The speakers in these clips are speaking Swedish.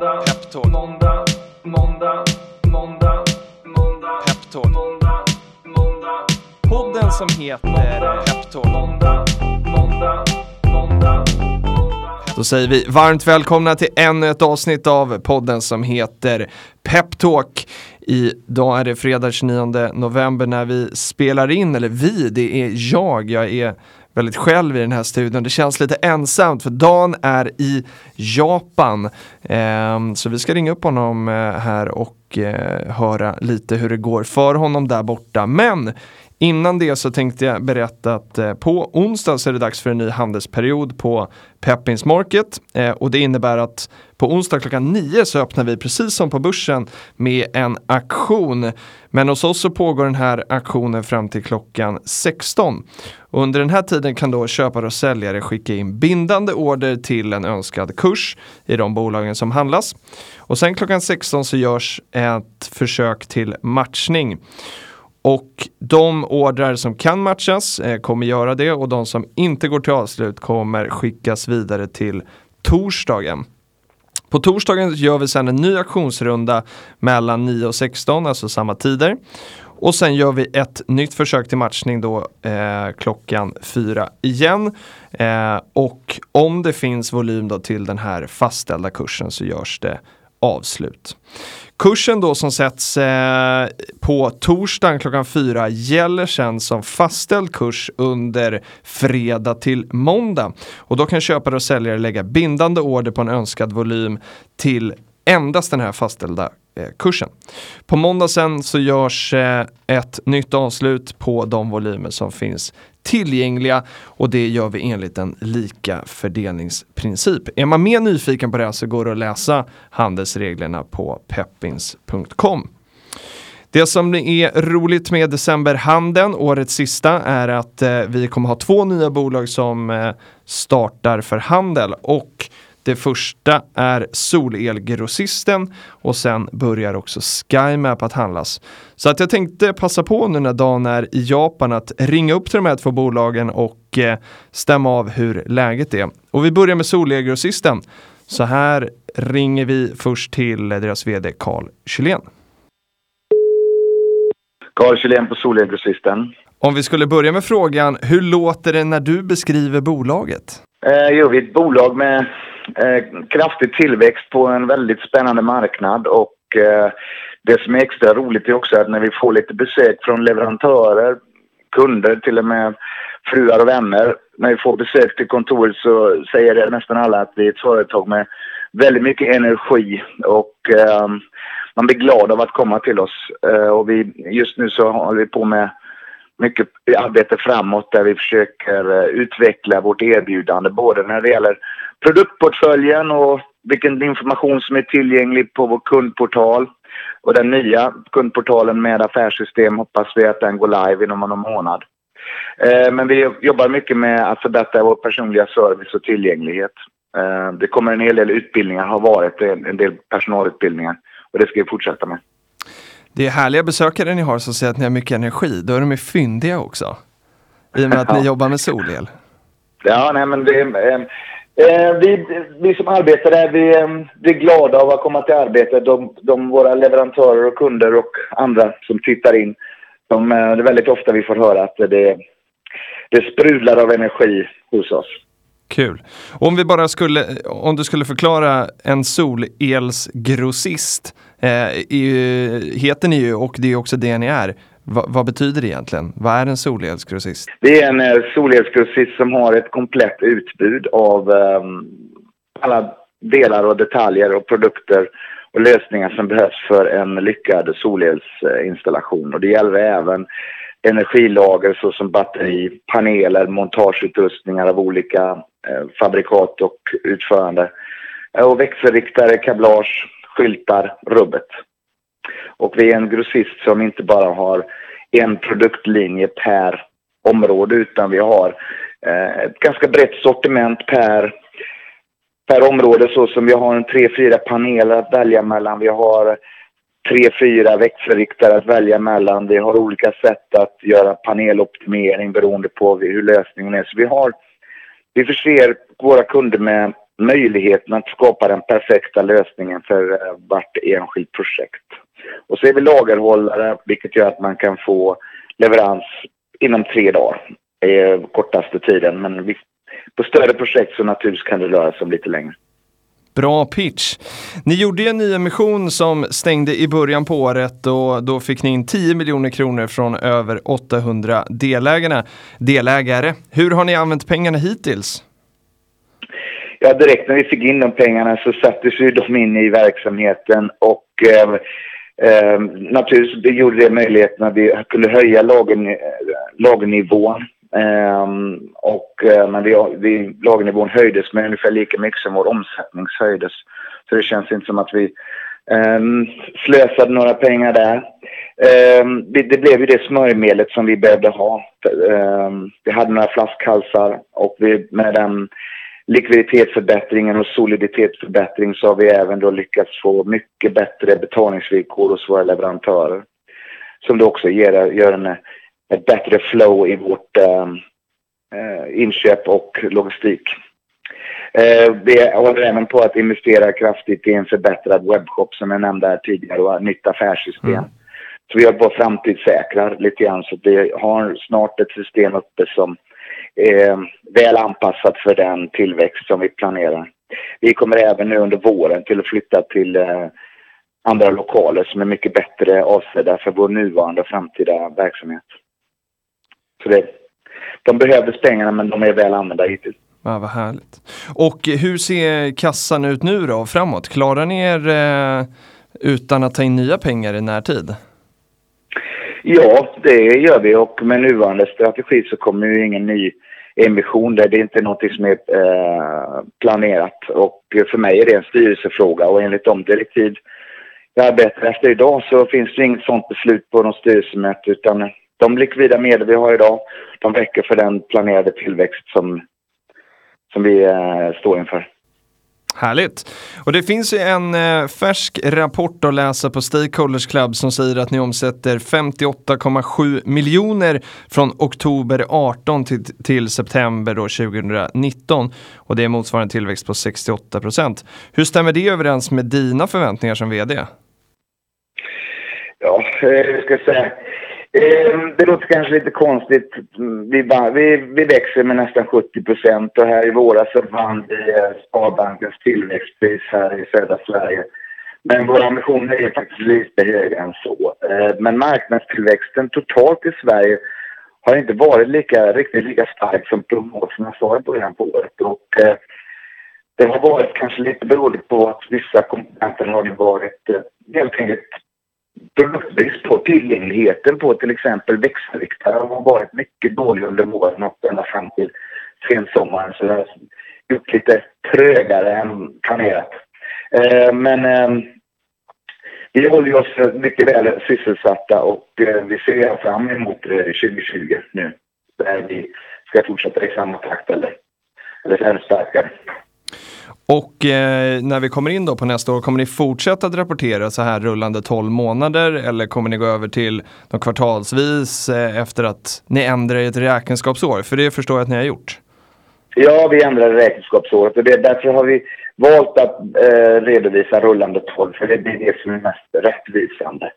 Måndag, Peptalk. Måndag, måndag, måndag, måndag. Peptalk. Måndag, måndag. Podden som heter Peptalk. Måndag, måndag, måndag. Då säger vi varmt välkomna till ännu ett avsnitt av podden som heter Peptalk. Idag är det fredag 29 november när vi spelar in, eller vi, det är jag. Jag är väldigt själv i den här studion. Det känns lite ensamt för Dan är i Japan. Eh, så vi ska ringa upp honom eh, här och eh, höra lite hur det går för honom där borta. Men Innan det så tänkte jag berätta att eh, på onsdag så är det dags för en ny handelsperiod på Peppins Market eh, och det innebär att på onsdag klockan 9 så öppnar vi precis som på börsen med en aktion. Men hos oss så pågår den här aktionen fram till klockan 16. Och under den här tiden kan då köpare och säljare skicka in bindande order till en önskad kurs i de bolagen som handlas. Och sen klockan 16 så görs ett försök till matchning. Och de ordrar som kan matchas eh, kommer göra det och de som inte går till avslut kommer skickas vidare till torsdagen. På torsdagen gör vi sedan en ny auktionsrunda mellan 9 och 16, alltså samma tider. Och sen gör vi ett nytt försök till matchning då eh, klockan 4 igen. Eh, och om det finns volym då till den här fastställda kursen så görs det avslut. Kursen då som sätts eh, på torsdagen klockan fyra gäller sen som fastställd kurs under fredag till måndag. Och då kan köpare och säljare lägga bindande order på en önskad volym till endast den här fastställda eh, kursen. På måndag sen så görs eh, ett nytt avslut på de volymer som finns tillgängliga och det gör vi enligt en lika fördelningsprincip. Är man mer nyfiken på det här så går det att läsa handelsreglerna på peppins.com. Det som är roligt med decemberhandeln, årets sista, är att eh, vi kommer ha två nya bolag som eh, startar för handel och det första är Solelgrossisten och sen börjar också SkyMap att handlas. Så att jag tänkte passa på nu när Dan är i Japan att ringa upp till de här två bolagen och eh, stämma av hur läget är. Och vi börjar med Solelgrossisten. Så här ringer vi först till deras vd Carl Kylén. Carl Kylén på Solelgrossisten. Om vi skulle börja med frågan, hur låter det när du beskriver bolaget? Eh, jo, vi är ett bolag med eh, kraftig tillväxt på en väldigt spännande marknad och eh, det som är extra roligt är också att när vi får lite besök från leverantörer, kunder, till och med fruar och vänner. När vi får besök till kontoret så säger det nästan alla att vi är ett företag med väldigt mycket energi och eh, man blir glad av att komma till oss. Eh, och vi, just nu så håller vi på med mycket arbete framåt där vi försöker eh, utveckla vårt erbjudande både när det gäller produktportföljen och vilken information som är tillgänglig på vår kundportal. Och den nya kundportalen med affärssystem hoppas vi att den går live inom någon månad. Eh, men vi jobbar mycket med att förbättra vår personliga service och tillgänglighet. Eh, det kommer en hel del utbildningar, har varit en del personalutbildningar och det ska vi fortsätta med. Det är härliga besökare ni har som säger att ni har mycket energi. Då är de ju fyndiga också. I och med att ni jobbar med solel. Ja, nej men det, eh, vi, vi som arbetar där, vi, eh, vi är glada av att komma till arbetet. De, de, våra leverantörer och kunder och andra som tittar in. De, eh, det är väldigt ofta vi får höra att det, det sprudlar av energi hos oss. Kul. Om vi bara skulle, om du skulle förklara en solelsgrossist, eh, heter ni ju och det är också det ni är. Va, vad betyder det egentligen? Vad är en solelsgrossist? Det är en eh, solelsgrossist som har ett komplett utbud av eh, alla delar och detaljer och produkter och lösningar som behövs för en lyckad solelsinstallation. Och det gäller även energilager såsom batteri, paneler, montageutrustningar av olika eh, fabrikat och utförande. Eh, och växelriktare, kablage, skyltar, rubbet. Och vi är en grossist som inte bara har en produktlinje per område utan vi har eh, ett ganska brett sortiment per, per område så som vi har en tre, fyra paneler att välja mellan. Vi har tre, fyra växelriktare att välja mellan. Vi har olika sätt att göra paneloptimering beroende på hur lösningen är. Så vi har, vi förser våra kunder med möjligheten att skapa den perfekta lösningen för eh, vart enskilt projekt. Och så är vi lagerhållare, vilket gör att man kan få leverans inom tre dagar. Det är kortaste tiden, men vi, på större projekt så naturligtvis kan det röra sig om lite längre. Bra pitch. Ni gjorde en nyemission som stängde i början på året och då fick ni in 10 miljoner kronor från över 800 delägarna. delägare. Hur har ni använt pengarna hittills? Ja, direkt när vi fick in de pengarna så sattes ju de in i verksamheten och eh, eh, naturligtvis det gjorde det möjligheten att vi kunde höja lagen, lagernivån. Eh, ehm, och eh, men vi, vi, lagernivån höjdes med ungefär lika mycket som vår omsättning höjdes. Så det känns inte som att vi eh, slösade några pengar där. Eh, det, det, blev ju det smörjmedlet som vi behövde ha. Eh, vi hade några flaskhalsar och vi, med den likviditetsförbättringen och soliditetsförbättring så har vi även då lyckats få mycket bättre betalningsvillkor hos våra leverantörer. Som då också ger, gör en, ett bättre flow i vårt äh, inköp och logistik. Eh, vi håller även på att investera kraftigt i en förbättrad webbshop som jag nämnde här tidigare och nytt affärssystem. Mm. Så vi har på framtidssäkrar lite grann så att vi har snart ett system uppe som eh, väl anpassat för den tillväxt som vi planerar. Vi kommer även nu under våren till att flytta till eh, andra lokaler som är mycket bättre avsedda för vår nuvarande och framtida verksamhet. Så det, de behövdes pengarna men de är väl använda hittills. Ja, vad härligt. Och hur ser kassan ut nu då framåt? Klarar ni er eh, utan att ta in nya pengar i närtid? Ja, det gör vi och med nuvarande strategi så kommer ju ingen ny emission där. Det är inte något som är eh, planerat och för mig är det en styrelsefråga och enligt de direktiv jag arbetar efter idag så finns det inget sådant beslut på något styrelsemöte utan de likvida medel vi har idag de räcker för den planerade tillväxt som, som vi eh, står inför. Härligt! Och det finns ju en eh, färsk rapport att läsa på Stakeholders Club som säger att ni omsätter 58,7 miljoner från oktober 18 till, till september då 2019. Och det är motsvarande tillväxt på 68 procent. Hur stämmer det överens med dina förväntningar som vd? Ja, eh, jag ska säga Ehm, det låter kanske lite konstigt. Vi, vi, vi växer med nästan 70 procent och här i våras så vann vi eh, Sparbankens tillväxtpris här i södra Sverige. Men våra ambitioner är faktiskt lite högre än så. Ehm, men marknadstillväxten totalt i Sverige har inte varit lika, riktigt lika stark som prognoserna sa i början på året. Och, eh, det har varit kanske lite beroende på att vissa komponenter har varit eh, helt enkelt produktbrist på tillgängligheten på till exempel växelriktare har varit mycket dålig under våren och ända fram till sensommaren. Så det har gjort lite trögare än planerat. Eh, men eh, vi håller oss mycket väl sysselsatta och eh, vi ser fram emot eh, 2020 nu. Där vi ska fortsätta i samma takt eller, eller ännu starkare. Och eh, när vi kommer in då på nästa år, kommer ni fortsätta att rapportera så här rullande 12 månader eller kommer ni gå över till de kvartalsvis eh, efter att ni ändrar ett räkenskapsår? För det förstår jag att ni har gjort. Ja, vi ändrar räkenskapsåret och det, därför har vi valt att eh, redovisa rullande 12 för det är det som är mest rättvisande.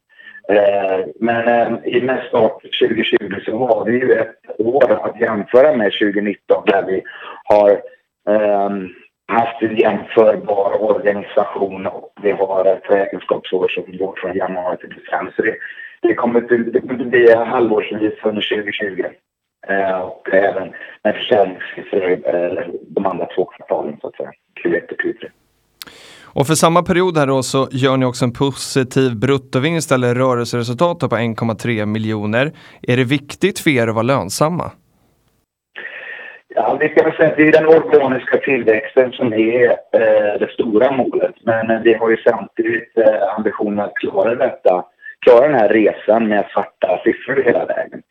Eh, men eh, i nästa år, 2020, så har vi ju ett år att jämföra med 2019 där vi har eh, haft en jämförbar organisation och vi har ett räkenskapsår som går från januari till december. Så det, det kommer inte det kommer bli halvårsvis under 2020. Eh, och även med försäljningssiffror eh, de andra två kvartalen så att säga, Q1 och Q3. Och för samma period här då så gör ni också en positiv bruttovinst eller rörelseresultat på 1,3 miljoner. Är det viktigt för er att vara lönsamma? Ja, vi kan säga att det är den organiska tillväxten som är eh, det stora målet. Men eh, vi har ju samtidigt eh, ambitionen att klara detta, klara den här resan med svarta siffror hela vägen.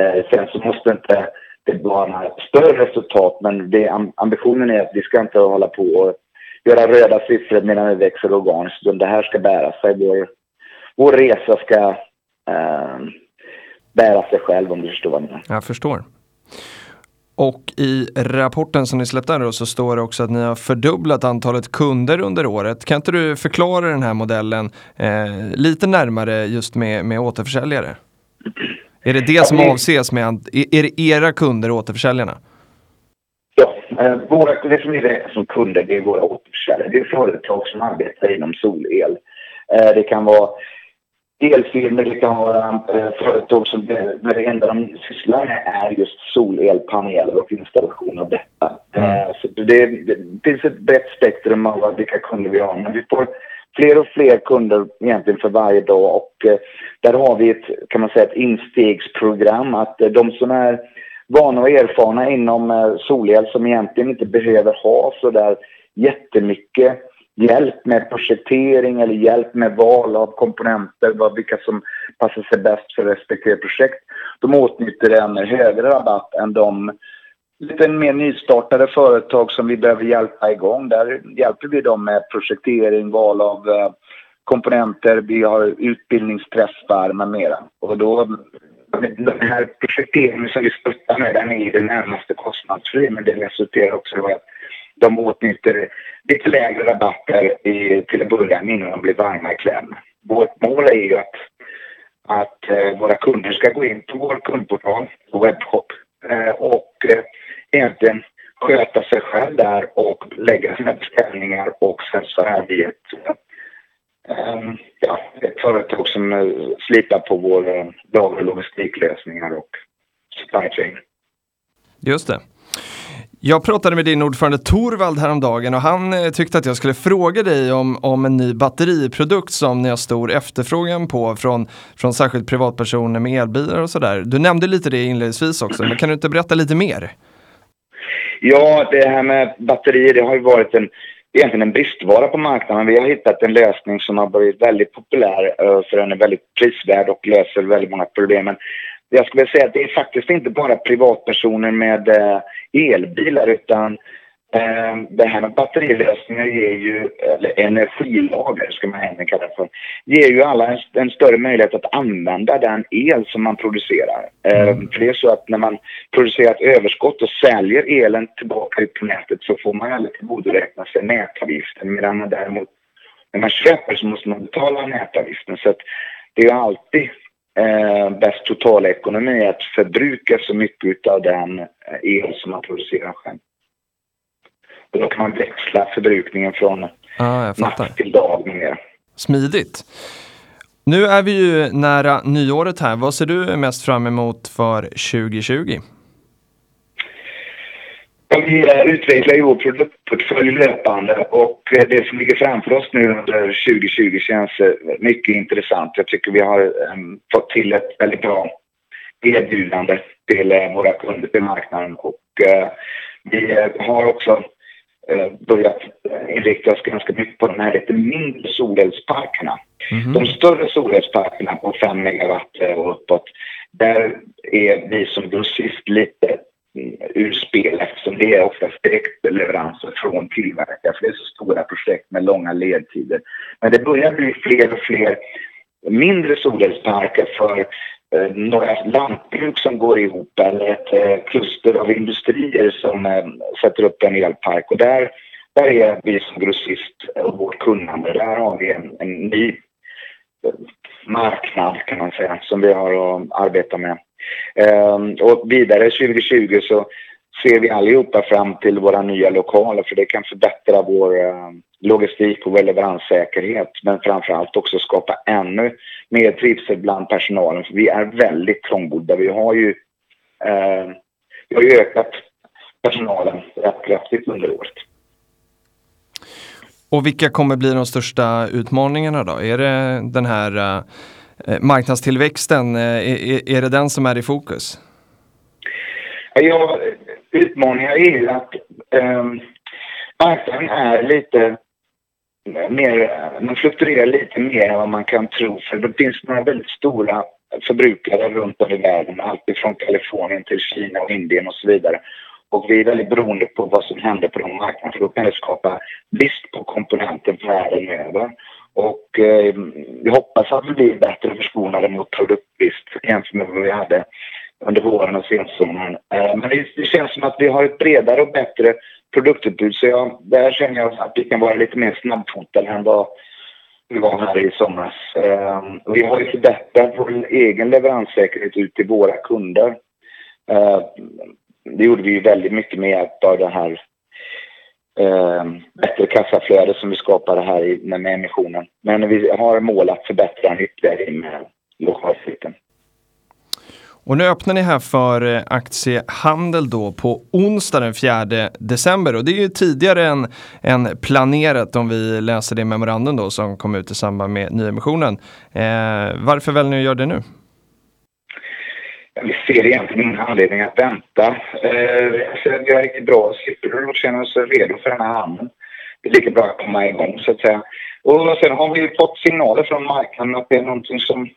Eh, sen så måste inte det vara större resultat, men det, ambitionen är att vi ska inte hålla på och göra röda siffror medan vi växer organiskt, utan det här ska bära sig. Vår, vår resa ska eh, bära sig själv om du förstår vad jag menar. Jag förstår. Och i rapporten som ni släppte då så står det också att ni har fördubblat antalet kunder under året. Kan inte du förklara den här modellen eh, lite närmare just med, med återförsäljare? Är det det som avses med, är det era kunder återförsäljarna? Ja, eh, våra, det som är det som kunder det är våra återförsäljare. Det är företag som arbetar inom solel. Eh, det kan vara elfirmor, det kan vara eh, företag som där det enda de sysslar med är just solelpaneler och installation av detta. Mm. Så det, det, finns ett brett spektrum av vilka kunder vi har. Men vi får fler och fler kunder egentligen för varje dag och där har vi ett, kan man säga, ett instegsprogram att de som är vana och erfarna inom solel som egentligen inte behöver ha så där jättemycket hjälp med projektering eller hjälp med val av komponenter, vad, vilka som passar sig bäst för respektive projekt. De åtnjuter en högre rabatt än de lite mer nystartade företag som vi behöver hjälpa igång. Där hjälper vi dem med projektering, val av eh, komponenter, vi har utbildningsträffar med mera. Och då, den här projekteringen som vi stöttar med, den är i det närmaste kostnadsfri, men det resulterar också i att de åtnjuter lite lägre rabatter i, till en början innan de blir varma i kläm. Vårt mål är ju att, att eh, våra kunder ska gå in på vår kundportal, webbshop eh, och eh, egentligen sköta sig själv där och lägga sina beställningar och sen så är vi ett, eh, ja, ett företag som eh, slipar på våra eh, lager och logistiklösningar och supply chain. Just det. Jag pratade med din ordförande Torvald häromdagen och han eh, tyckte att jag skulle fråga dig om, om en ny batteriprodukt som ni har stor efterfrågan på från, från särskilt privatpersoner med elbilar och sådär. Du nämnde lite det inledningsvis också, men kan du inte berätta lite mer? Ja, det här med batterier, det har ju varit en, egentligen en bristvara på marknaden. Vi har hittat en lösning som har blivit väldigt populär eh, för den är väldigt prisvärd och löser väldigt många problem. Jag skulle säga att det är faktiskt inte bara privatpersoner med eh, elbilar utan eh, det här med batterilösningar ger ju, eller energilager ska man egentligen kalla det för, ger ju alla en, en, större möjlighet att använda den el som man producerar. Eh, mm. För det är så att när man producerar ett överskott och säljer elen tillbaka ut på nätet så får man aldrig tillgodoräkna sig nätavgiften medan man däremot när man köper så måste man betala nätavgiften. Så att det är alltid eh, bäst totalekonomi att förbruka så mycket av den eh, el som man producerar själv. Och då kan man växla förbrukningen från ah, natt till dag mer. Smidigt. Nu är vi ju nära nyåret här. Vad ser du mest fram emot för 2020? Vi utvecklar ju vår produktportfölj löpande och det som ligger framför oss nu under 2020 känns eh, mycket intressant. Jag tycker vi har um, fått till ett väldigt bra erbjudande till våra kunder till marknaden och vi har också börjat inrikta oss ganska mycket på de här lite mindre solelsparkerna. Mm. De större solelsparkerna på 5 megawatt och uppåt, där är vi som grossist lite ur spel eftersom det är oftast direktleveranser från tillverkare för det är så stora projekt med långa ledtider. Men det börjar bli fler och fler mindre solelsparker för eh, några lantbruk som går ihop eller ett eh, kluster av industrier som eh, sätter upp en elpark och där, där är vi som grossist och vårt kunnande, där har vi en, en ny marknad kan man säga som vi har att arbeta med. Ehm, och vidare 2020 så ser vi allihopa fram till våra nya lokaler för det kan förbättra vår ehm, logistik och vår leveranssäkerhet men framförallt också skapa ännu mer trivsel bland personalen för vi är väldigt trångbodda. Vi har ju, eh, vi har ju ökat personalen rätt kraftigt under året. Och vilka kommer bli de största utmaningarna då? Är det den här Eh, Eh, marknadstillväxten, eh, är, är det den som är i fokus? Ja, utmaningen är ju att eh, marknaden är lite mer, den fluktuerar lite mer än vad man kan tro för det finns några väldigt stora förbrukare runt om i världen, alltifrån Kalifornien till Kina och Indien och så vidare. Och vi är väldigt beroende på vad som händer på de marknaderna för då kan det skapa brist på komponenter världen över. Och eh, vi hoppas att vi blir bättre förskonade mot produktbrist jämfört med vad vi hade under våren och sensommaren. Eh, men det, det, känns som att vi har ett bredare och bättre produktutbud så jag, där känner jag att vi kan vara lite mer snabbfotade än vad vi var här i somras. Eh, vi har ju förbättrat vår egen leveranssäkerhet ut till våra kunder. Eh, det gjorde vi ju väldigt mycket med hjälp av det här eh, bättre kassaflöde som vi skapade här i, med emissionen. Men vi har mål att förbättra den ytterligare med lokalflykten. Och nu öppnar ni här för eh, aktiehandel då på onsdag den 4 december och det är ju tidigare än, än planerat om vi läser det memorandum då som kom ut i samband med nyemissionen. Eh, varför väljer ni att göra det nu? Vi ser egentligen ingen anledning att vänta. Eh, vi har riktigt bra siffror och känner oss redo för den här handeln. Det är lika bra att komma igång så att säga. Och sen har vi fått signaler från marknaden att det är någonting som,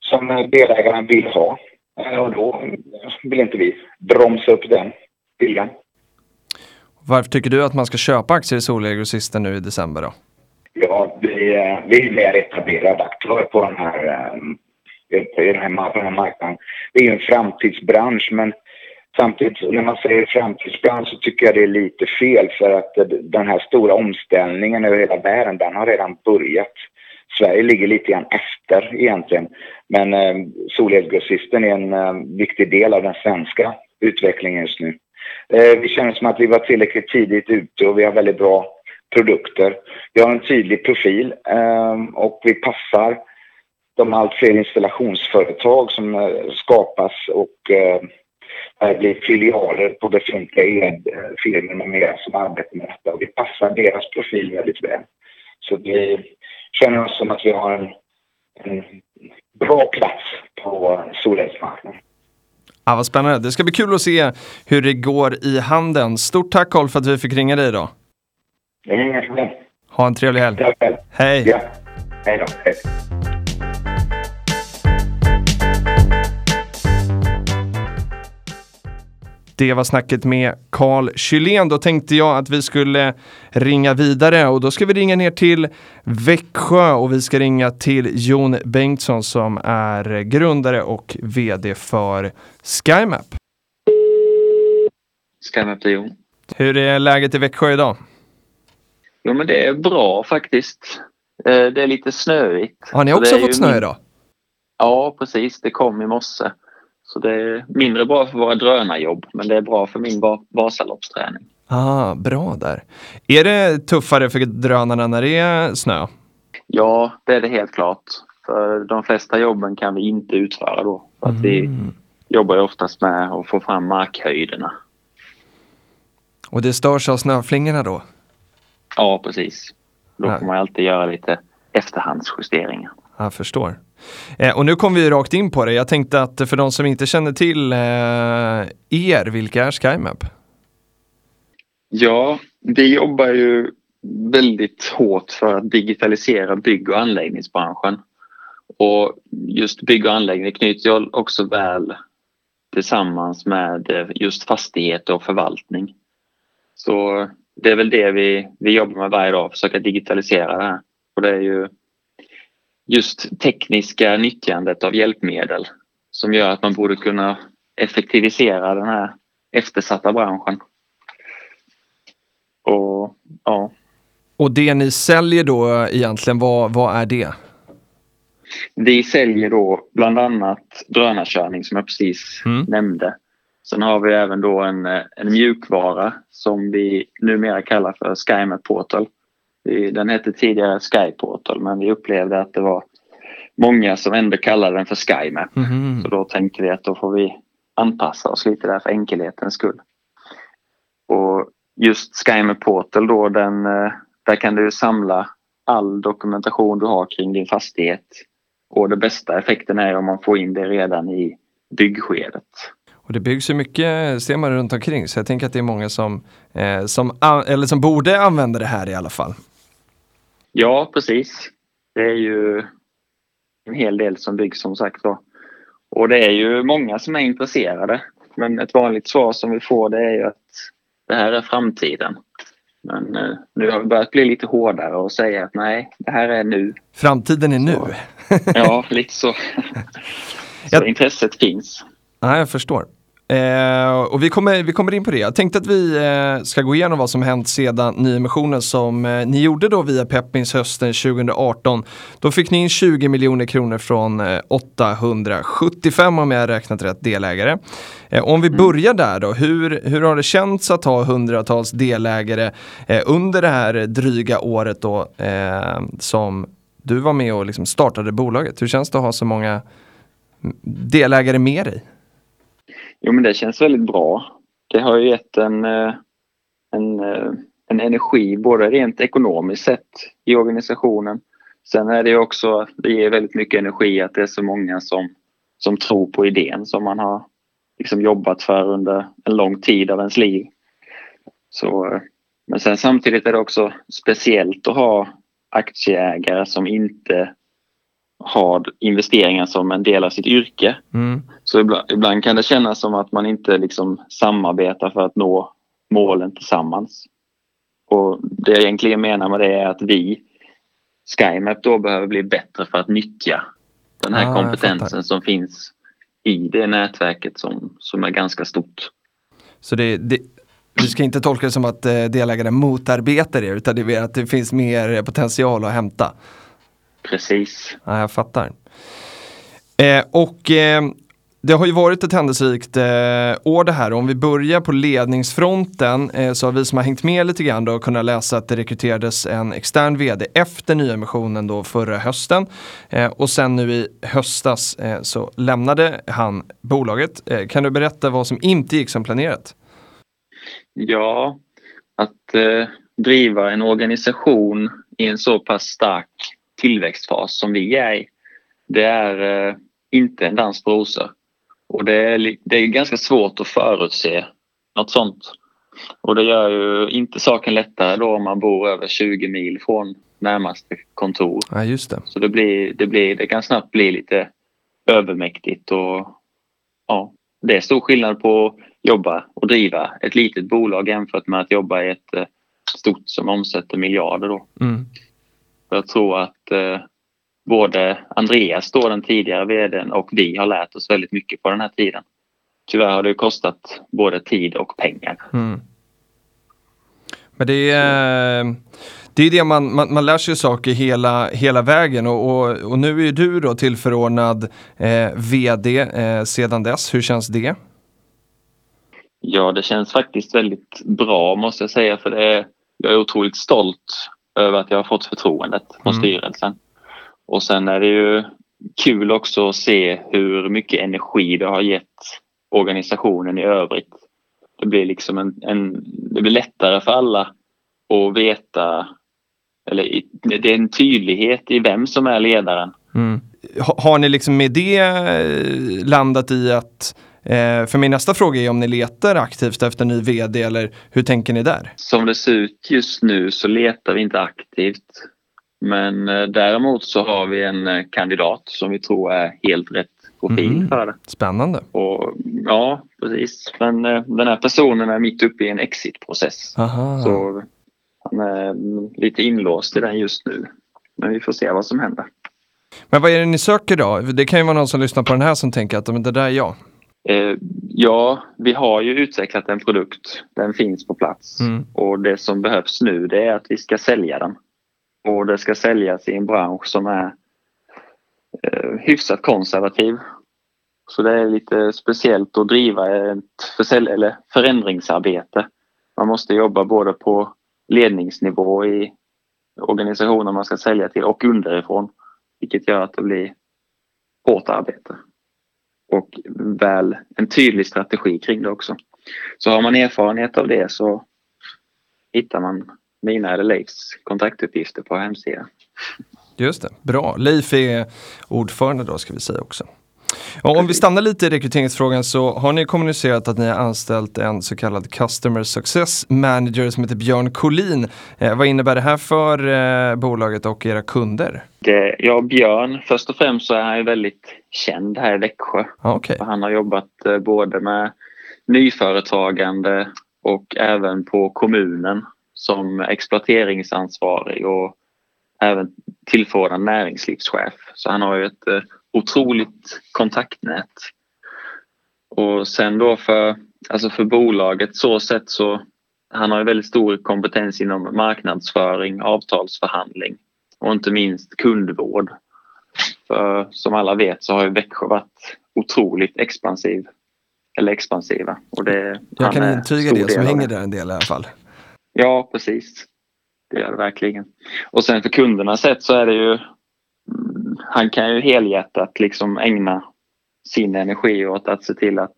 som delägarna vill ha. Eh, och då vill inte vi bromsa upp den viljan. Varför tycker du att man ska köpa aktier i Solgrossisten nu i december då? Ja, vi, vi är mer etablerade aktörer på den här, den här, på den här marknaden. Det är ju en framtidsbransch men samtidigt när man säger framtidsbransch så tycker jag det är lite fel för att den här stora omställningen över hela världen den har redan börjat. Sverige ligger lite grann efter egentligen. Men eh, solelgrossisten är en eh, viktig del av den svenska utvecklingen just nu. Eh, vi känner som att vi var tillräckligt tidigt ute och vi har väldigt bra produkter. Vi har en tydlig profil eh, och vi passar de allt fler installationsföretag som eh, skapas och eh, det blir filialer på befintliga elfirmor med mera som arbetar med detta och vi passar deras profil väldigt väl. Så vi känner oss som att vi har en, en bra plats på solelsmarknaden. Ja, vad spännande. Det ska bli kul att se hur det går i handeln. Stort tack Carl för att vi fick ringa dig idag. Det är inga problem. Ha en trevlig helg. Hej. Ja. Hej då. Hej. Det var snacket med Carl Kylén. Då tänkte jag att vi skulle ringa vidare och då ska vi ringa ner till Växjö och vi ska ringa till Jon Bengtsson som är grundare och vd för SkyMap. SkyMap, är Jon. Hur är läget i Växjö idag? Jo men det är bra faktiskt. Eh, det är lite snöigt. Har ni också fått snö idag? Ja precis, det kom i morse. Så det är mindre bra för våra drönarjobb men det är bra för min Vasaloppsträning. Ah, bra där. Är det tuffare för drönarna när det är snö? Ja, det är det helt klart. För de flesta jobben kan vi inte utföra då. För att mm. vi jobbar ju oftast med att få fram markhöjderna. Och det störs av snöflingorna då? Ja, precis. Då får man alltid göra lite efterhandsjusteringar. Jag förstår. Eh, och nu kom vi rakt in på det. Jag tänkte att för de som inte känner till eh, er, vilka är SkyMap? Ja, vi jobbar ju väldigt hårt för att digitalisera bygg och anläggningsbranschen. Och just bygg och anläggning knyter jag också väl tillsammans med eh, just fastigheter och förvaltning. Så det är väl det vi, vi jobbar med varje dag, försöka digitalisera det här. Och det är ju just tekniska nyttjandet av hjälpmedel som gör att man borde kunna effektivisera den här eftersatta branschen. Och ja. Och det ni säljer då egentligen, vad, vad är det? Vi säljer då bland annat drönarkörning som jag precis mm. nämnde. Sen har vi även då en, en mjukvara som vi numera kallar för SkyMap Portal. Den hette tidigare Skyportal men vi upplevde att det var många som ändå kallade den för SkyMap. Mm. Så då tänkte vi att då får vi anpassa oss lite där för enkelhetens skull. Och just SkyMap Portal då, den, eh, där kan du samla all dokumentation du har kring din fastighet. Och den bästa effekten är om man får in det redan i byggskedet. Och det byggs ju mycket ser man runt omkring så jag tänker att det är många som, eh, som, eller som borde använda det här i alla fall. Ja, precis. Det är ju en hel del som byggs som sagt då. Och det är ju många som är intresserade. Men ett vanligt svar som vi får det är ju att det här är framtiden. Men eh, nu har vi börjat bli lite hårdare och säga att nej, det här är nu. Framtiden är nu. Så, ja, lite så. så intresset finns. Nej, jag förstår. Eh, och vi kommer, vi kommer in på det. Jag tänkte att vi eh, ska gå igenom vad som hänt sedan nyemissionen som eh, ni gjorde då via Peppins hösten 2018. Då fick ni in 20 miljoner kronor från 875 eh, om jag räknat rätt delägare. Eh, om vi mm. börjar där då, hur, hur har det känts att ha hundratals delägare eh, under det här dryga året då som du var med och liksom startade bolaget? Hur känns det att ha så många delägare med dig? Jo, men det känns väldigt bra. Det har ju gett en, eh, en, eh, en energi både rent ekonomiskt sett i organisationen. Sen är det också, det ger väldigt mycket energi att det är så många som, som tror på idén som man har liksom jobbat för under en lång tid av ens liv. Så, eh, men sen samtidigt är det också speciellt att ha aktieägare som inte har investeringar som en del av sitt yrke. Mm. Så ibland, ibland, kan det kännas som att man inte liksom samarbetar för att nå målen tillsammans. Och det jag egentligen menar med det är att vi, SkyMap, då behöver bli bättre för att nyttja den här ah, kompetensen som finns i det nätverket som, som är ganska stort. Så det, det, du ska inte tolka det som att eh, delägare motarbetar er utan det är att det finns mer potential att hämta? Precis. Ja, jag fattar. Eh, och eh, det har ju varit ett händelserikt eh, år det här. Om vi börjar på ledningsfronten eh, så har vi som har hängt med lite grann då kunnat läsa att det rekryterades en extern vd efter nyemissionen då förra hösten. Eh, och sen nu i höstas eh, så lämnade han bolaget. Eh, kan du berätta vad som inte gick som planerat? Ja, att eh, driva en organisation i en så pass stark tillväxtfas som vi är i, det är eh, inte en dans på rosor. Och det är, det är ganska svårt att förutse något sånt. Och det gör ju inte saken lättare då om man bor över 20 mil från närmaste kontor. Ja, just det. Så det, blir, det, blir, det kan snabbt bli lite övermäktigt och ja, det är stor skillnad på att jobba och driva ett litet bolag jämfört med att jobba i ett eh, stort som omsätter miljarder. Då. Mm. Jag tror att eh, både Andreas, då, den tidigare vdn, och vi har lärt oss väldigt mycket på den här tiden. Tyvärr har det kostat både tid och pengar. Mm. Men det är, det är det man, man, man lär sig saker hela, hela vägen och, och, och nu är du då tillförordnad eh, VD eh, sedan dess. Hur känns det? Ja, det känns faktiskt väldigt bra måste jag säga för det är, jag är otroligt stolt över att jag har fått förtroendet från mm. styrelsen. Och sen är det ju kul också att se hur mycket energi det har gett organisationen i övrigt. Det blir liksom en, en det blir lättare för alla att veta eller det är en tydlighet i vem som är ledaren. Mm. Har ni liksom med det eh, landat i att Eh, för min nästa fråga är om ni letar aktivt efter ny vd eller hur tänker ni där? Som det ser ut just nu så letar vi inte aktivt. Men eh, däremot så har vi en eh, kandidat som vi tror är helt rätt profil mm. för det. Spännande. Och, ja, precis. Men den här personen är mitt uppe i en exitprocess. Så han är lite inlåst i den just nu. Men vi får se vad som händer. Men vad är det ni söker då? Det kan ju vara någon som lyssnar på den här som tänker att men det där är jag. Eh, ja, vi har ju utvecklat en produkt. Den finns på plats mm. och det som behövs nu det är att vi ska sälja den. Och det ska säljas i en bransch som är eh, hyfsat konservativ. Så det är lite speciellt att driva ett försälj- eller förändringsarbete. Man måste jobba både på ledningsnivå i organisationen man ska sälja till och underifrån. Vilket gör att det blir hårt arbete och väl en tydlig strategi kring det också. Så har man erfarenhet av det så hittar man mina eller Leifs kontaktuppgifter på hemsidan. Just det, bra. Leif är ordförande då ska vi säga också. Och om vi stannar lite i rekryteringsfrågan så har ni kommunicerat att ni har anställt en så kallad Customer Success Manager som heter Björn Collin. Eh, vad innebär det här för eh, bolaget och era kunder? Det, ja, Björn, först och främst så är han ju väldigt känd här i Växjö. Okay. Han har jobbat eh, både med nyföretagande och även på kommunen som exploateringsansvarig och även tillförordnad näringslivschef. Så han har ju ett eh, otroligt kontaktnät. Och sen då för, alltså för bolaget så sett så han har ju väldigt stor kompetens inom marknadsföring, avtalsförhandling och inte minst kundvård. För som alla vet så har ju Växjö varit otroligt expansiv. Eller expansiva. Och det, Jag kan intyga det som hänger där en del i alla fall. Ja, precis. Det gör det verkligen. Och sen för kunderna sett så är det ju mm, han kan ju helhjärtat liksom ägna sin energi åt att se till att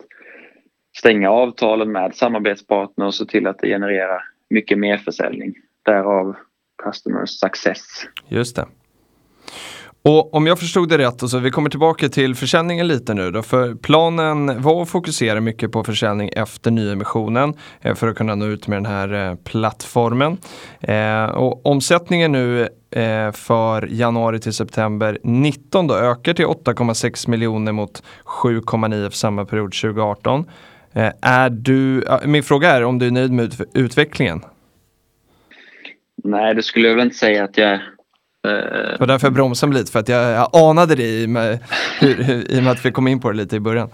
stänga avtalen med samarbetspartner och se till att det genererar mycket mer försäljning. Därav Customer Success. Just det. Och om jag förstod det rätt, så vi kommer tillbaka till försäljningen lite nu då, för planen var att fokusera mycket på försäljning efter nyemissionen eh, för att kunna nå ut med den här eh, plattformen. Eh, och omsättningen nu eh, för januari till september 19 då ökar till 8,6 miljoner mot 7,9 för samma period 2018. Eh, är du, min fråga är om du är nöjd med utvecklingen? Nej, det skulle jag väl inte säga att jag är. Det var därför jag bromsade lite för att jag, jag anade det i, med, hur, i och med att vi kom in på det lite i början.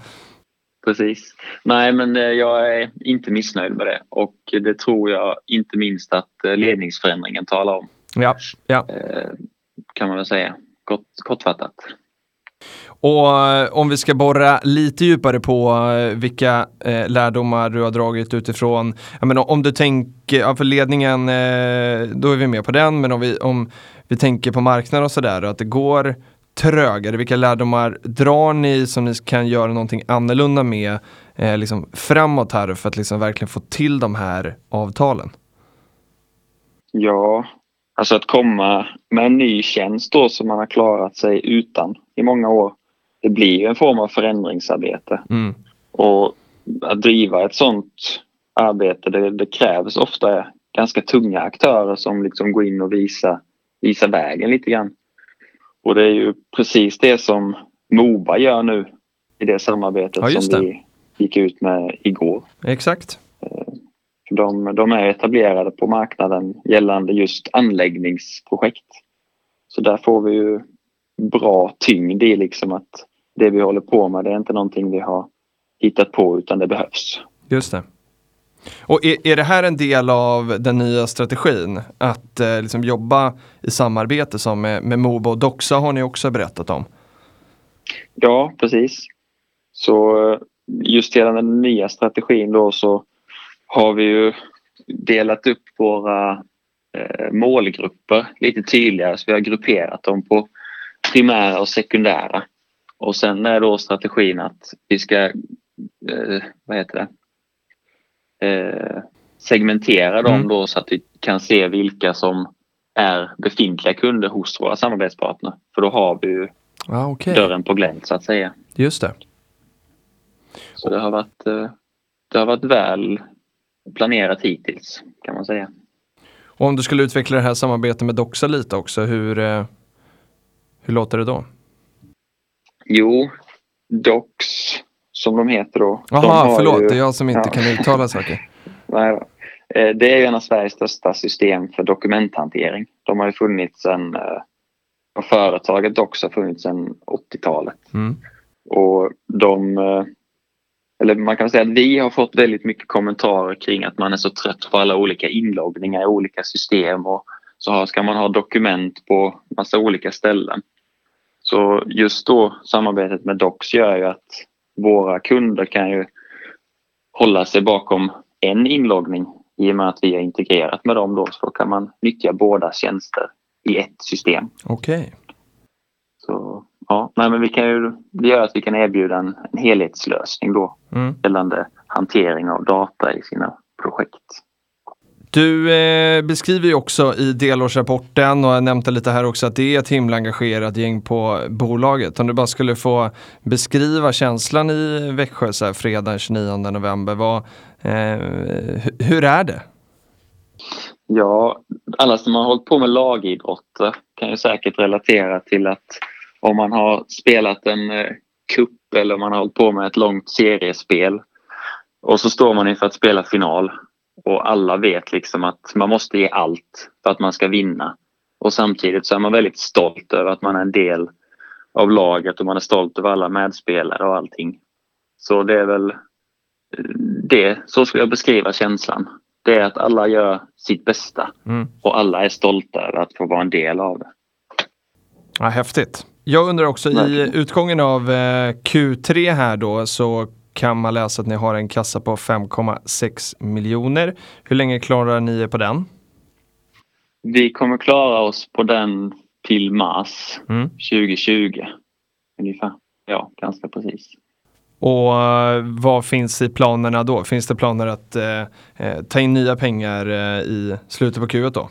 Precis. Nej men eh, jag är inte missnöjd med det och det tror jag inte minst att eh, ledningsförändringen talar om. Ja, ja. Kan man väl säga, Kort, kortfattat. Och om vi ska borra lite djupare på vilka eh, lärdomar du har dragit utifrån, jag menar, om du tänker, ja, för ledningen, eh, då är vi med på den, men om vi, om vi tänker på marknaden och sådär, att det går trögare, vilka lärdomar drar ni som ni kan göra någonting annorlunda med eh, liksom framåt här för att liksom verkligen få till de här avtalen? Ja, alltså att komma med en ny tjänst då som man har klarat sig utan i många år. Det blir en form av förändringsarbete. Mm. Och att driva ett sånt arbete det, det, krävs ofta ganska tunga aktörer som liksom går in och visar, visar vägen lite grann. Och det är ju precis det som Moba gör nu i det samarbetet ja, som vi gick ut med igår. Exakt. Eh, de, de, är etablerade på marknaden gällande just anläggningsprojekt. Så där får vi ju bra tyngd i liksom att det vi håller på med det är inte någonting vi har hittat på utan det behövs. Just det. Och är, är det här en del av den nya strategin? Att eh, liksom jobba i samarbete som med, med Moba och Doxa har ni också berättat om? Ja, precis. Så eh, just hela den nya strategin då så har vi ju delat upp våra eh, målgrupper lite tydligare. Så vi har grupperat dem på primära och sekundära. Och sen är då strategin att vi ska, eh, vad heter det, eh, segmentera dem mm. då så att vi kan se vilka som är befintliga kunder hos våra samarbetspartner. För då har vi ju ah, okay. dörren på glänt så att säga. Just det. Så det har varit, eh, det har varit väl planerat hittills kan man säga. Och om du skulle utveckla det här samarbetet med Doxa lite också, hur, eh, hur låter det då? Jo, Dox som de heter då. Jaha, förlåt, ju, det är jag som inte ja. kan uttala saker. Nej då. Eh, det är ju en av Sveriges största system för dokumenthantering. De har ju funnits sedan, eh, och företaget Dox har funnits sedan 80-talet. Mm. Och de, eh, eller man kan säga att vi har fått väldigt mycket kommentarer kring att man är så trött på alla olika inloggningar i olika system och så ska man ha dokument på massa olika ställen. Så just då samarbetet med Docs gör ju att våra kunder kan ju hålla sig bakom en inloggning i och med att vi är integrerat med dem då så kan man nyttja båda tjänster i ett system. Okej. Okay. Så ja, nej, men vi kan ju, det gör att vi kan erbjuda en, en helhetslösning då mm. gällande hantering av data i sina projekt. Du eh, beskriver ju också i delårsrapporten och jag nämnde lite här också att det är ett himla engagerat gäng på bolaget. Om du bara skulle få beskriva känslan i Växjö så här, fredag 29 november. Vad, eh, hur är det? Ja, alla som har hållit på med lagidrotter kan ju säkert relatera till att om man har spelat en eh, kupp eller om man har hållit på med ett långt seriespel och så står man inför att spela final och alla vet liksom att man måste ge allt för att man ska vinna. Och samtidigt så är man väldigt stolt över att man är en del av laget och man är stolt över alla medspelare och allting. Så det är väl det, så skulle jag beskriva känslan. Det är att alla gör sitt bästa mm. och alla är stolta över att få vara en del av det. Ja, häftigt. Jag undrar också i utgången av eh, Q3 här då så kan man läsa att ni har en kassa på 5,6 miljoner. Hur länge klarar ni er på den? Vi kommer klara oss på den till mars mm. 2020. Ungefär. Ja, ganska precis. Och uh, vad finns i planerna då? Finns det planer att uh, ta in nya pengar uh, i slutet på Q1 då?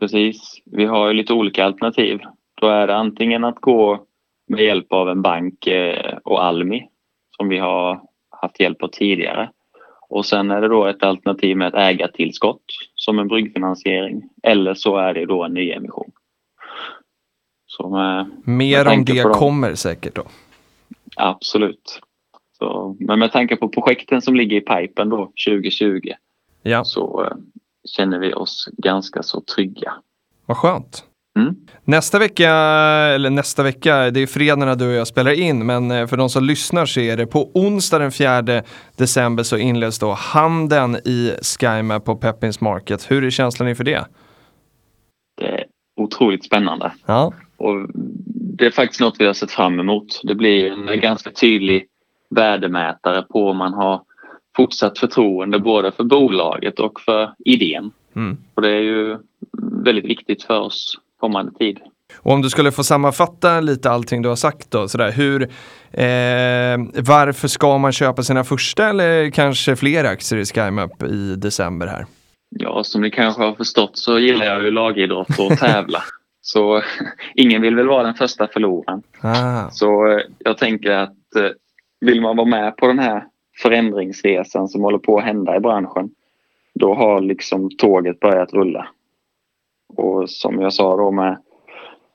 Precis. Vi har ju lite olika alternativ. Då är det antingen att gå med hjälp av en bank och Almi som vi har haft hjälp av tidigare. Och sen är det då ett alternativ med ett ägartillskott som en bryggfinansiering. Eller så är det då en nyemission. Som, Mer om det kommer säkert då? Absolut. Så, men med tanke på projekten som ligger i pipen då 2020 ja. så eh, känner vi oss ganska så trygga. Vad skönt. Mm. Nästa vecka, eller nästa vecka, det är fredag när du och jag spelar in, men eh, för de som lyssnar så är det på onsdag den 4 december så inleds då handeln i SkyMap på Peppins Market. Hur är känslan inför det? Det är otroligt spännande. Ja. Och det är faktiskt något vi har sett fram emot. Det blir en ganska tydlig värdemätare på om man har fortsatt förtroende både för bolaget och för idén. Mm. Och det är ju väldigt viktigt för oss kommande tid. Och om du skulle få sammanfatta lite allting du har sagt då, sådär, hur, eh, varför ska man köpa sina första eller kanske fler aktier i SkyMap i december här? Ja, som ni kanske har förstått så gillar jag ju lagidrott och tävla. Så ingen vill väl vara den första förloraren. Ah. Så eh, jag tänker att eh, vill man vara med på den här förändringsresan som håller på att hända i branschen då har liksom tåget börjat rulla. Och som jag sa då med,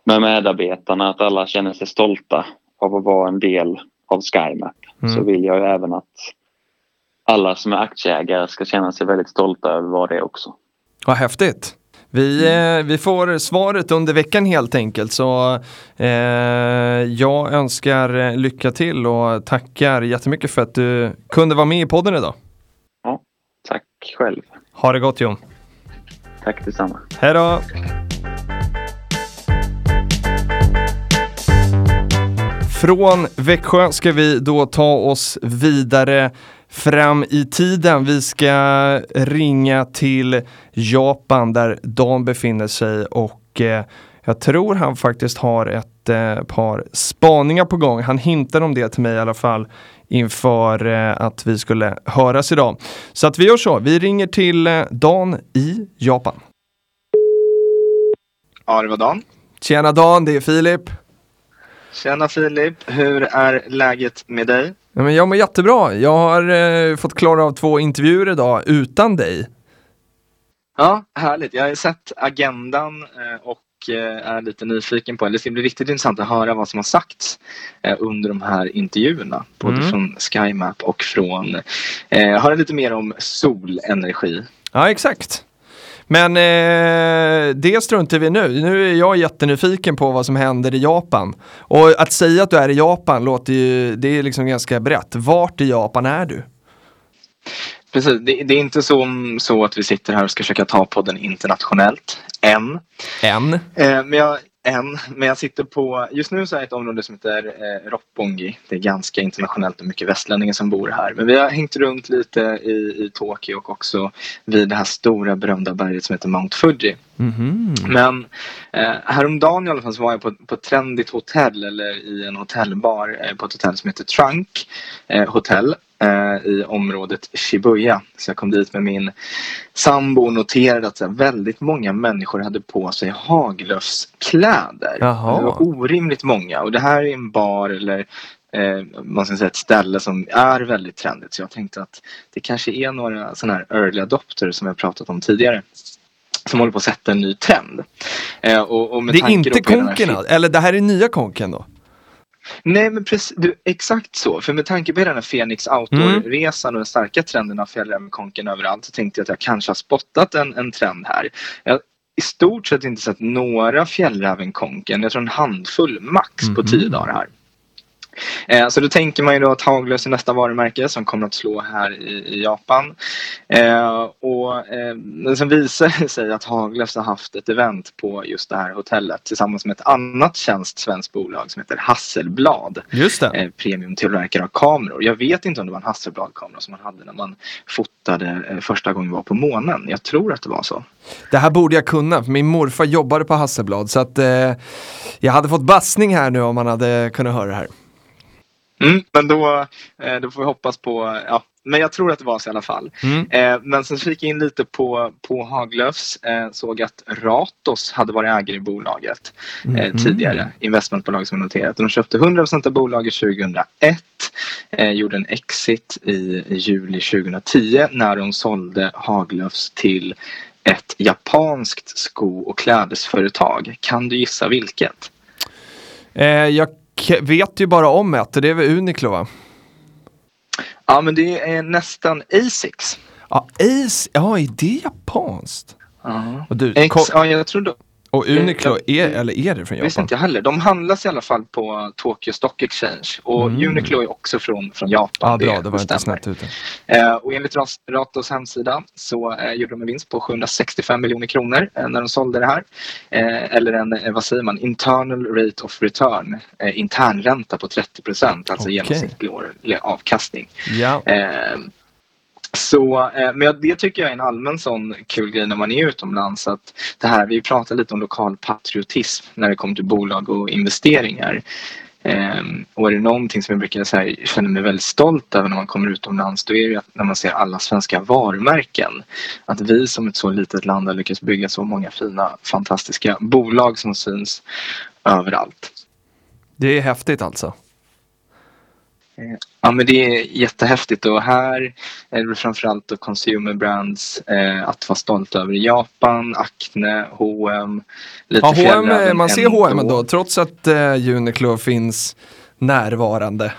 med medarbetarna att alla känner sig stolta av att vara en del av SkyMap mm. så vill jag även att alla som är aktieägare ska känna sig väldigt stolta över vad det är också. Vad häftigt! Vi, eh, vi får svaret under veckan helt enkelt. Så eh, jag önskar lycka till och tackar jättemycket för att du kunde vara med i podden idag. Ja, tack själv. Ha det gott Jon. Tack detsamma. Hej då. Från Växjö ska vi då ta oss vidare fram i tiden. Vi ska ringa till Japan där Dan befinner sig och eh, jag tror han faktiskt har ett eh, par spaningar på gång. Han hintade om det till mig i alla fall inför eh, att vi skulle höras idag. Så att vi gör så. Vi ringer till eh, Dan i Japan. Ja, det var Dan. Tjena Dan, det är Filip. Tjena Filip, hur är läget med dig? Ja, men jag mår jättebra. Jag har eh, fått klara av två intervjuer idag utan dig. Ja, härligt. Jag har sett agendan eh, och eh, är lite nyfiken på, det ska bli riktigt intressant att höra vad som har sagts eh, under de här intervjuerna. Både mm. från SkyMap och från, eh, höra lite mer om solenergi. Ja, exakt. Men eh, det struntar vi nu. Nu är jag jättenyfiken på vad som händer i Japan. Och att säga att du är i Japan låter ju, det är liksom ganska brett. Vart i Japan är du? Precis, det, det, är inte så, så att vi sitter här och ska försöka ta podden internationellt, än. Än? Eh, men jag, än, men jag sitter på, just nu så är det ett område som heter eh, Roppongi. Det är ganska internationellt och mycket västlänningar som bor här. Men vi har hängt runt lite i, i Tokyo och också vid det här stora berömda berget som heter Mount Fuji. Mm -hmm. Men eh, häromdagen i alla fall så var jag på, på ett trendigt hotell eller i en hotellbar eh, på ett hotell som heter Trunk eh, Hotel eh, i området Shibuya. Så jag kom dit med min sambo och noterade att så här, väldigt många människor hade på sig haglöfskläder. Jaha. Det var orimligt många och det här är en bar eller eh, man ska säga ett ställe som är väldigt trendigt. Så jag tänkte att det kanske är några sådana här early adopters som jag pratat om tidigare som håller på att sätta en ny trend. Eh, och, och det är inte konken, eller det här är nya konken då? Nej men precis, du, exakt så. För med tanke på den här Fenix Outdoor-resan och den starka trenden av fjällrävenkonken överallt så tänkte jag att jag kanske har spottat en, en trend här. Jag i stort sett inte sett några fjällrävenkonken, jag tror en handfull max på tio mhm. dagar här. Eh, så då tänker man ju då att Haglöfs är nästa varumärke som kommer att slå här i, Japan. Eh, och eh, sen visar det sig att Haglöfs har haft ett event på just det här hotellet tillsammans med ett annat känt svenskt bolag som heter Hasselblad. Just det. Eh, premiumtillverkare av kameror. Jag vet inte om det var en Hasselblad-kamera som man hade när man fotade eh, första gången var på månen. Jag tror att det var så. Det här borde jag kunna, för min morfar jobbade på Hasselblad så att eh, jag hade fått bassning här nu om man hade kunnat höra det här. Mm, men då, eh, då får vi hoppas på, ja, men jag tror att det var så i alla fall. Mm. Eh, men sen fick jag in lite på, på Haglöfs, eh, såg att Ratos hade varit ägare i bolaget eh, mm. tidigare, investmentbolag som noterat. De köpte 100% av bolaget 2001, eh, gjorde en exit i, juli 2010 när de sålde Haglöfs till ett japanskt sko och klädesföretag. Kan du gissa vilket? Jag vet ju bara om ett och det är väl Uniqlo va? Ja men det är nästan Asics. Ja, Ace, ja är det japanskt? Ja. Och du, Ex, ja jag tror och Uniqlo, är, eller är det från Japan? Visste inte jag heller. De handlas i alla fall på Tokyo Stock Exchange. Och mm. Uniqlo är också från, från Japan. Ja, bra, det, det var inte snett ute. Eh, och enligt Ratos hemsida så eh, gjorde de en vinst på 765 miljoner kronor eh, när de sålde det här. Eh, eller en, eh, vad säger man, internal rate of return. Eh, internränta på 30 procent, alltså okay. genomsnittlig avkastning. Ja. Så, eh, men det tycker jag är en allmän sån kul grej när man är utomlands. Att det här, vi pratar lite om lokal patriotism när det kommer till bolag och investeringar. Um, och är det någonting som jag brukar säga, känner mig väldigt stolt över när man kommer utomlands då är det att när man ser alla svenska varumärken. Att vi som ett så litet land har lyckats bygga så många fina fantastiska bolag som syns överallt. Det är häftigt alltså. Ja men det är jättehäftigt. Och här är det framförallt då consumer brands eh, att vara stolt över. Japan, Acne, H&M lite ja, H&M, Man ser H&M ändå trots att eh, Uniqlo finns närvarande.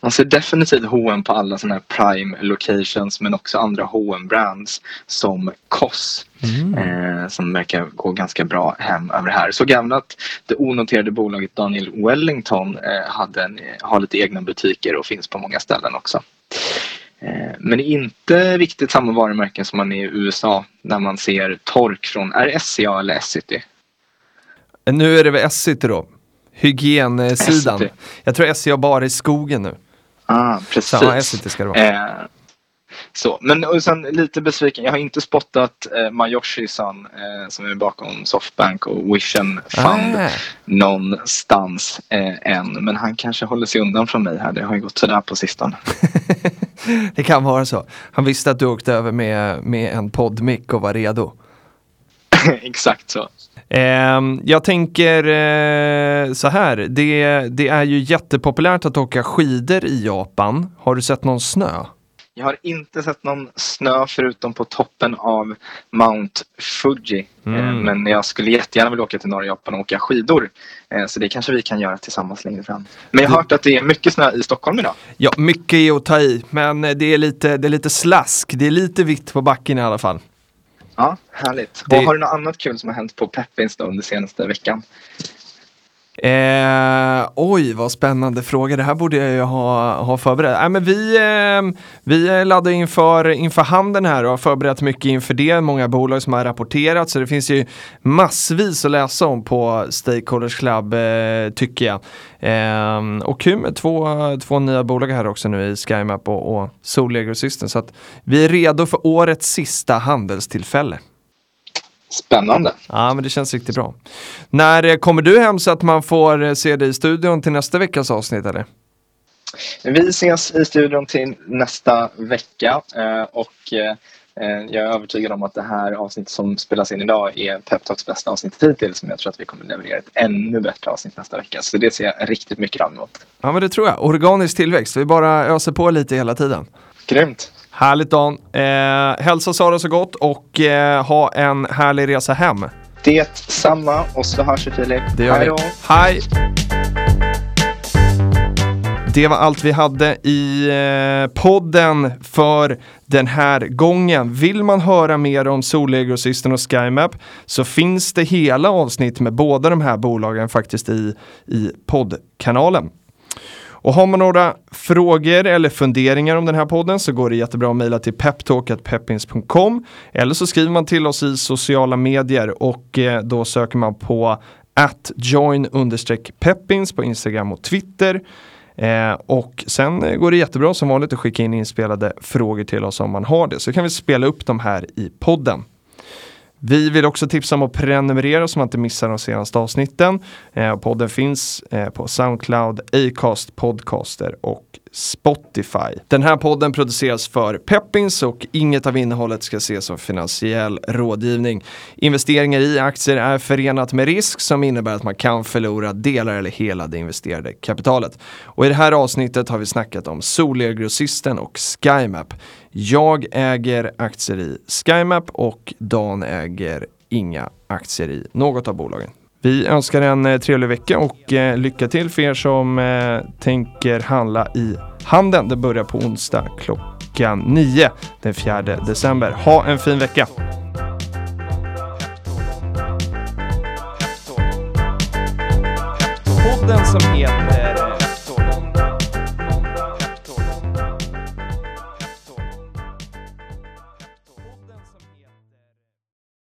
Man ser definitivt H&M på alla sådana här prime locations men också andra H&M brands som COS mm. eh, som verkar gå ganska bra hem över här. Såg även att det onoterade bolaget Daniel Wellington eh, hade en, har lite egna butiker och finns på många ställen också. Eh, men inte riktigt samma varumärken som man är i USA när man ser Tork från, är det SCA eller Essity? Nu är det väl Essity då? Hygiensidan. Jag tror SCA bara är i skogen nu. Ah, precis. Samma Essity ska det vara. Eh, så, men och sen lite besviken. Jag har inte spottat eh, Mayoshi-san eh, som är bakom Softbank och Vision Fund ah. någonstans eh, än. Men han kanske håller sig undan från mig här. Det har ju gått sådär på sistone. det kan vara så. Han visste att du åkte över med, med en poddmick och var redo. Exakt så. Eh, jag tänker eh, så här, det, det är ju jättepopulärt att åka skidor i Japan. Har du sett någon snö? Jag har inte sett någon snö förutom på toppen av Mount Fuji. Eh, mm. Men jag skulle jättegärna vilja åka till norra Japan och åka skidor. Eh, så det kanske vi kan göra tillsammans längre fram. Men jag har hört att det är mycket snö i Stockholm idag. Ja, mycket är att ta i. Men det är lite, det är lite slask. Det är lite vitt på backen i alla fall. Ja, härligt. Det... Och har du något annat kul som har hänt på Peppins under senaste veckan? Eh, oj, vad spännande fråga. Det här borde jag ju ha, ha förberett. Äh, men vi, eh, vi laddar inför, inför handeln här och har förberett mycket inför det. Många bolag som har rapporterat så det finns ju massvis att läsa om på Stakeholders Club eh, tycker jag. Eh, och kul med två, två nya bolag här också nu i SkyMap och, och Solego System. Så att vi är redo för årets sista handelstillfälle. Spännande. Ja, men det känns riktigt bra. När eh, kommer du hem så att man får eh, se dig i studion till nästa veckas avsnitt eller? Vi ses i studion till nästa vecka eh, och jag är övertygad om att det här avsnittet som spelas in idag är Peptalks bästa avsnitt hittills men jag tror att vi kommer leverera ett ännu bättre avsnitt nästa vecka. Så det ser jag riktigt mycket fram emot. Ja men det tror jag. Organisk tillväxt. Vi bara öser på lite hela tiden. Grymt. Härligt Dan. Eh, hälsa Sara så gott och eh, ha en härlig resa hem. Det samma och så hörs vi Filip. Det gör Hej då. Hej! Det var allt vi hade i eh, podden för den här gången. Vill man höra mer om Solgrossisten och SkyMap så finns det hela avsnitt med båda de här bolagen faktiskt i, i poddkanalen. Och har man några frågor eller funderingar om den här podden så går det jättebra att mejla till peptalk.peppins.com eller så skriver man till oss i sociala medier och eh, då söker man på att join peppins på Instagram och Twitter. Eh, och sen eh, går det jättebra som vanligt att skicka in inspelade frågor till oss om man har det så kan vi spela upp dem här i podden. Vi vill också tipsa om att prenumerera så man inte missar de senaste avsnitten. Eh, podden finns eh, på Soundcloud, Acast, Podcaster och Spotify. Den här podden produceras för Peppins och inget av innehållet ska ses som finansiell rådgivning. Investeringar i aktier är förenat med risk som innebär att man kan förlora delar eller hela det investerade kapitalet. Och i det här avsnittet har vi snackat om Solelgrossisten och SkyMap. Jag äger aktier i SkyMap och Dan äger inga aktier i något av bolagen. Vi önskar en eh, trevlig vecka och eh, lycka till för er som eh, tänker handla i handeln. Det börjar på onsdag klockan 9 den 4 december. Ha en fin vecka! Podden som heter